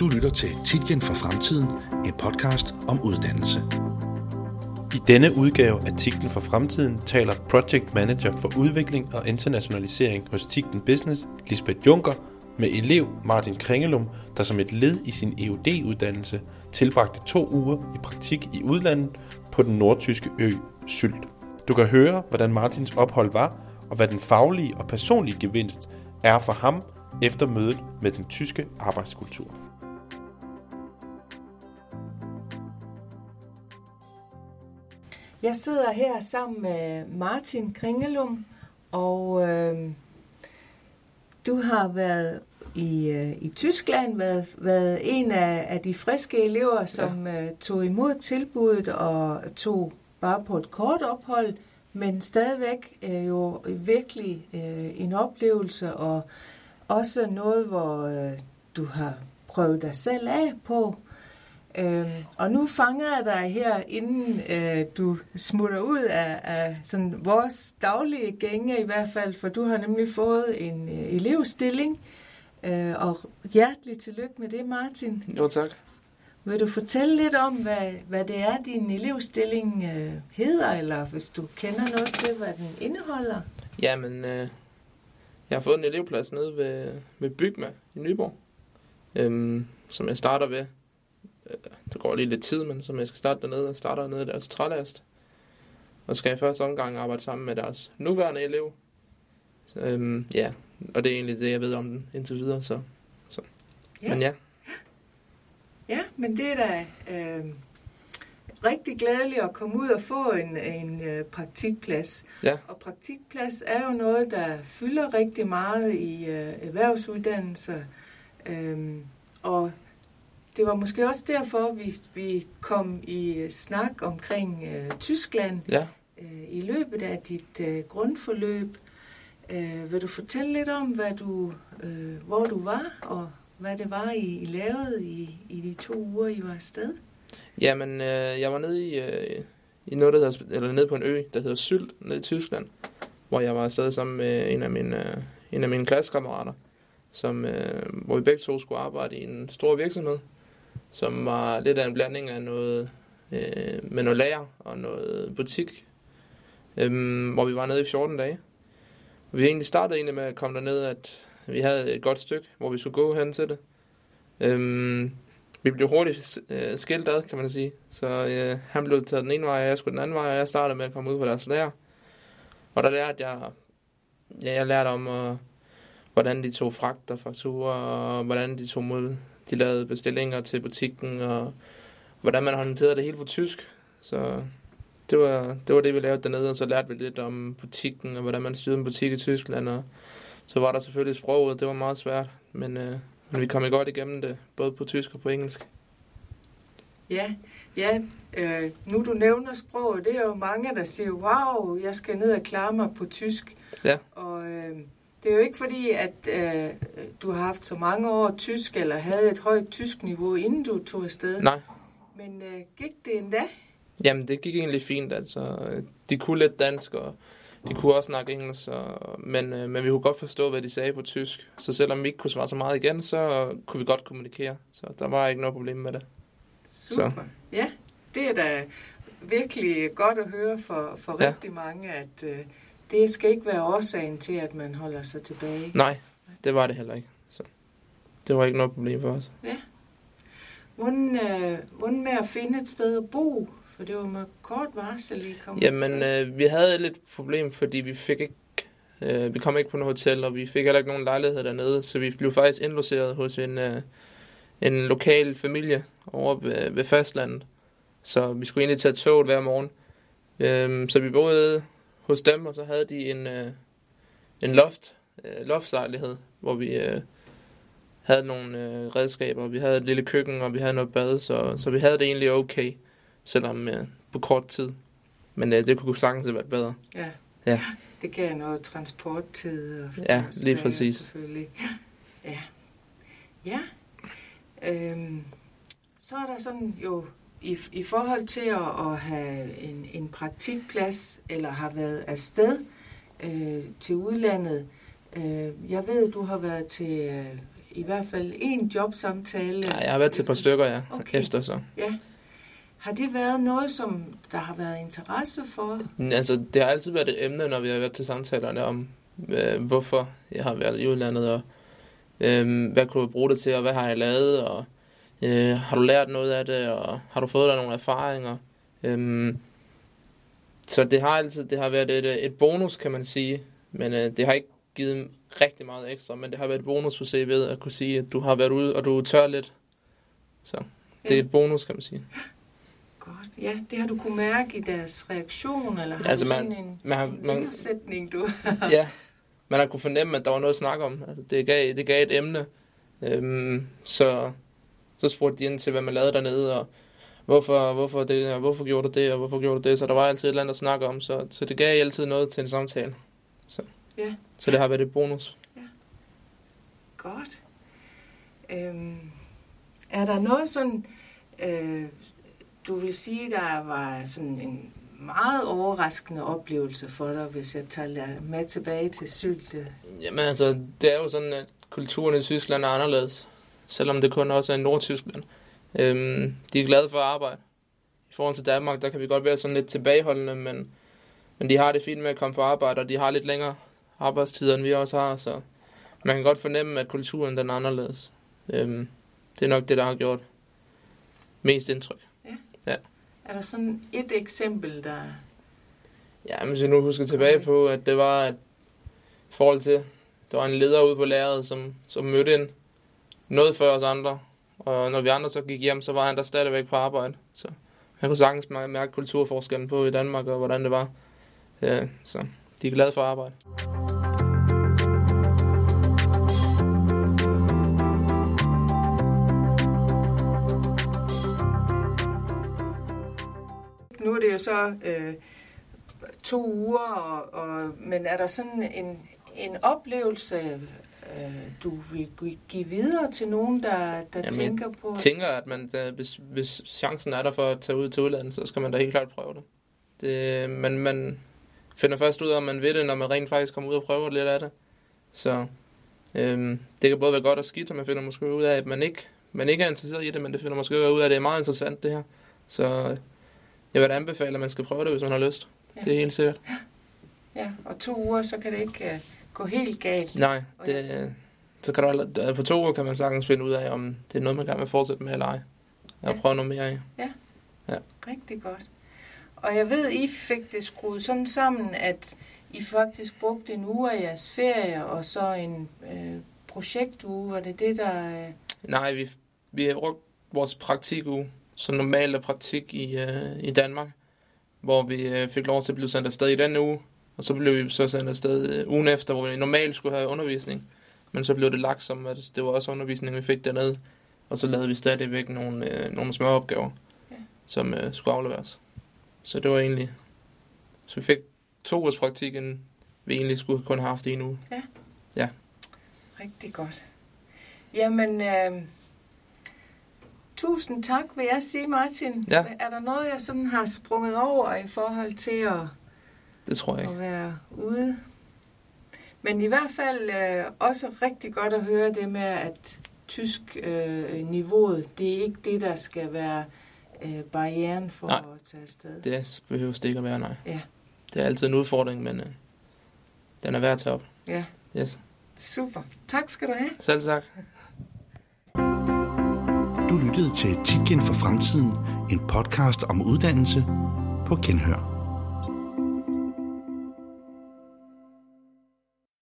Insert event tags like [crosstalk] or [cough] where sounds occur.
Du lytter til Titgen for Fremtiden, en podcast om uddannelse. I denne udgave af Titlen for Fremtiden taler Project Manager for Udvikling og Internationalisering hos Titlen Business, Lisbeth Junker, med elev Martin Kringelum, der som et led i sin EUD-uddannelse tilbragte to uger i praktik i udlandet på den nordtyske ø Sylt. Du kan høre, hvordan Martins ophold var, og hvad den faglige og personlige gevinst er for ham efter mødet med den tyske arbejdskultur. Jeg sidder her sammen med Martin Kringelum, og øh, du har været i, øh, i Tyskland, været, været en af, af de friske elever, som ja. øh, tog imod tilbuddet og tog bare på et kort ophold, men stadigvæk øh, jo virkelig øh, en oplevelse, og også noget, hvor øh, du har prøvet dig selv af på. Øh, og nu fanger jeg dig her, inden øh, du smutter ud af, af sådan vores daglige gænge i hvert fald, for du har nemlig fået en øh, elevstilling. Øh, og hjertelig tillykke med det, Martin. Jo, tak. Vil du fortælle lidt om, hvad, hvad det er, din elevstilling øh, hedder, eller hvis du kender noget til, hvad den indeholder? Jamen, øh, jeg har fået en elevplads nede ved, ved Bygma i Nyborg, øh, som jeg starter ved. Øh, det går lige lidt tid, men som jeg skal starte dernede. Jeg starter nede i deres trælast. Og skal i første omgang arbejde sammen med deres nuværende elev. Øh, ja, og det er egentlig det, jeg ved om den indtil videre. Så, så. Ja. Men ja. Ja, men det er da øh, rigtig glædeligt at komme ud og få en, en øh, praktikplads. Ja. Og praktikplads er jo noget, der fylder rigtig meget i øh, erhvervsuddannelser. Øh, og det var måske også derfor, vi, vi kom i snak omkring øh, Tyskland Ja. øh, i løbet af dit øh, grundforløb. Øh, vil du fortælle lidt om, hvad du, øh, hvor du var, og hvad det var, I, I lavede i, i de to uger, I var afsted? Jamen, øh, jeg var nede i, øh, i noget, der hedder, eller nede på en ø, der hedder Sylt, nede i Tyskland, hvor jeg var afsted sammen med en af mine, øh, en af mine klassekammerater, som, øh, hvor vi begge to skulle arbejde i en stor virksomhed, som var lidt af en blanding af noget, øh, med noget lager og noget butik, øh, hvor vi var nede i 14 dage. Vi egentlig startede egentlig med at komme derned, at vi havde et godt stykke, hvor vi skulle gå hen til det. Øh, vi blev hurtigt øh, skilt ad, kan man sige. Så øh, han blev taget den ene vej, og jeg skulle den anden vej, og jeg startede med at komme ud på deres lærer. Og der lærte jeg, ja, jeg lærte om, øh, hvordan de tog fragt og fakturer, og hvordan de tog mod, de lavede bestillinger til butikken, og hvordan man håndterede det hele på tysk. Så det var, det var det, vi lavede dernede, og så lærte vi lidt om butikken, og hvordan man styrede en butik i Tyskland, og så var der selvfølgelig sproget, det var meget svært, men, øh, men vi kom godt igennem det, både på tysk og på engelsk. Ja, ja øh, nu du nævner sproget, det er jo mange, der siger, wow, jeg skal ned og klare mig på tysk. Ja. Og øh, det er jo ikke fordi, at øh, du har haft så mange år tysk, eller havde et højt tysk niveau, inden du tog afsted. Nej, Men øh, gik det endda? jamen det gik egentlig fint, altså. De kunne lidt dansk, og de kunne også snakke engelsk, og, men, øh, men vi kunne godt forstå, hvad de sagde på tysk. Så selvom vi ikke kunne svare så meget igen, så kunne vi godt kommunikere. Så der var ikke noget problem med det. Super. Så. Ja, det er da virkelig godt at høre for, for Ja. rigtig mange, at øh, det skal ikke være årsagen til, at man holder sig tilbage. Nej, det var det heller ikke. Så det var ikke noget problem for os. Hvordan, øh, hvordan med at finde et sted at bo? For det var med kort varsel, I kom Jamen, øh, vi havde lidt problem, fordi vi fik ikke, øh, vi kom ikke på noget hotel, og vi fik heller ikke nogen lejlighed dernede, så vi blev faktisk indlogeret hos en, øh, en lokal familie over ved, ved fastlandet. Så vi skulle egentlig tage toget hver morgen. Øh, så vi boede hos dem, og så havde de en, øh, en loft, øh, loftlejlighed, hvor vi øh, havde nogle øh, redskaber. Vi havde et lille køkken, og vi havde noget bad, så, så vi havde det egentlig okay, selvom øh, på kort tid. Men øh, det kunne sagtens have været bedre. Ja. Ja. Det gav noget transporttid. Og, Ja, lige præcis. Selvfølgelig. Ja. Ja. Øhm, så er der sådan jo i, i forhold til at, at have en, en praktikplads, eller har været afsted øh, til udlandet. Øh, jeg ved, du har været til øh, i hvert fald en jobsamtale. Ja, jeg har været til et par stykker, ja, Okay. efter så. Ja. Har det været noget, som der har været interesse for? Men Altså, det har altid været et emne, når vi har været til samtalerne om, øh, hvorfor jeg har været i udlandet, og øh, hvad kunne du bruge det til, og hvad har jeg lavet, og øh, har du lært noget af det, og har du fået dig nogle erfaringer? Øh, så det har altid det har været et, et bonus, kan man sige, men øh, det har ikke givet rigtig meget ekstra, men det har været et bonus på CV'et at kunne sige, at du har været ude, og du tør lidt. Så det er et bonus, kan man sige. Godt. Ja, det har du kunne mærke i deres reaktion, eller har Altså, du man- sådan en, Man har, en man, indersætning, du [laughs] ja, man har kunne fornemme, at der var noget at snakke om. Altså, det, gav, det gav et emne. Øhm, så, så spurgte de ind til, hvad man lavede dernede, og hvorfor, hvorfor, det, og hvorfor gjorde du det, og hvorfor gjorde du det. Så der var altid et eller andet at snakke om, så, så det gav altid noget til en samtale. Så, Ja. så det har været et bonus. Godt. Øhm, er der noget sådan, øh, du vil sige, der var sådan en meget overraskende oplevelse for dig, hvis jeg tager med tilbage til Sylte? Jamen altså, det er jo sådan, at kulturen i Tyskland er anderledes. Selvom det kun også er i Nordtyskland. Øhm, de er glade for at arbejde. I forhold til Danmark, der kan vi godt være sådan lidt tilbageholdende, men, men de har det fint med at komme på arbejde, og de har lidt længere arbejdstider, end vi også har, så man kan godt fornemme, at kulturen den er anderledes. Øhm, det er nok det, der har gjort mest indtryk. Er der sådan et eksempel, der... Ja, men hvis jeg nu husker tilbage på, at det var, at i forhold til, der var en leder ude på lærret, som, som mødte ind noget før os andre. Og når vi andre så gik hjem, så var han der stadigvæk på arbejde. Så jeg kunne sagtens mærke kulturforskellen på i Danmark, og hvordan det var. Ja, så de er glade for at arbejde. Nu er det jo så øh, to uger, og, og, men er der sådan en, en oplevelse, øh, du vil gi- give videre til nogen, der, der Jamen, tænker på... Jeg tænker, at man, da, hvis, hvis chancen er der for at tage ud til udlandet, så skal man da helt klart prøve det. det man, man finder først ud af, om man vil det, når man rent faktisk kommer ud og prøver lidt af det. Så øhm, det kan både være godt og skidt, og man finder måske ud af, at man ikke, man ikke er interesseret i det, men det finder måske ud af, at det er meget interessant det her. Så jeg vil anbefale, at man skal prøve det, hvis man har lyst. Ja. Ja. Det er helt sikkert. Ja, og to uger, så kan det ikke øh, gå helt galt. Nej, det, så kan du, allerede- på to uger kan man sagtens finde ud af, om det er noget, man gerne vil fortsætte med eller ej. Og Ja. prøve noget mere af. Rigtig godt. Og jeg ved, I fik det skruet sådan sammen, at I faktisk brugte en uge af jeres ferie, og så en øh, projektuge. Var det det, der... Øh, Nej, vi, vi har brugt vores praktikuge, så normalt er praktik i, øh, i Danmark, hvor vi øh, fik lov til at blive sendt afsted i den uge, og så blev vi så sendt afsted øh, ugen efter, hvor vi normalt skulle have undervisning. Men så blev det lagt som, at det var også undervisning, vi fik dernede, og så lavede vi stadigvæk nogle, øh, nogle små opgaver, Ja. ja. som øh, skulle afleveres. Så det var egentlig... Så vi fik to ugers praktik, inden vi egentlig skulle kun have haft en uge. rigtig godt. Jamen, øh, tusind tak, vil jeg sige, Martin. Ja. Er der noget, jeg sådan har sprunget over i forhold til at... Det tror jeg ikke. at være ude. Men i hvert fald øh, også rigtig godt at høre det med, at tysk øh, niveauet, det er ikke det, der skal være øh, barrieren for Nej. at tage afsted. Det behøver det ikke at være, nej. Ja. Det er altid en udfordring, men øh, den er værd at tage op. Ja, Yes. super. Tak skal du have. Selv tak. Du lyttede til Titgen for Fremtiden, en podcast om uddannelse på Genhør.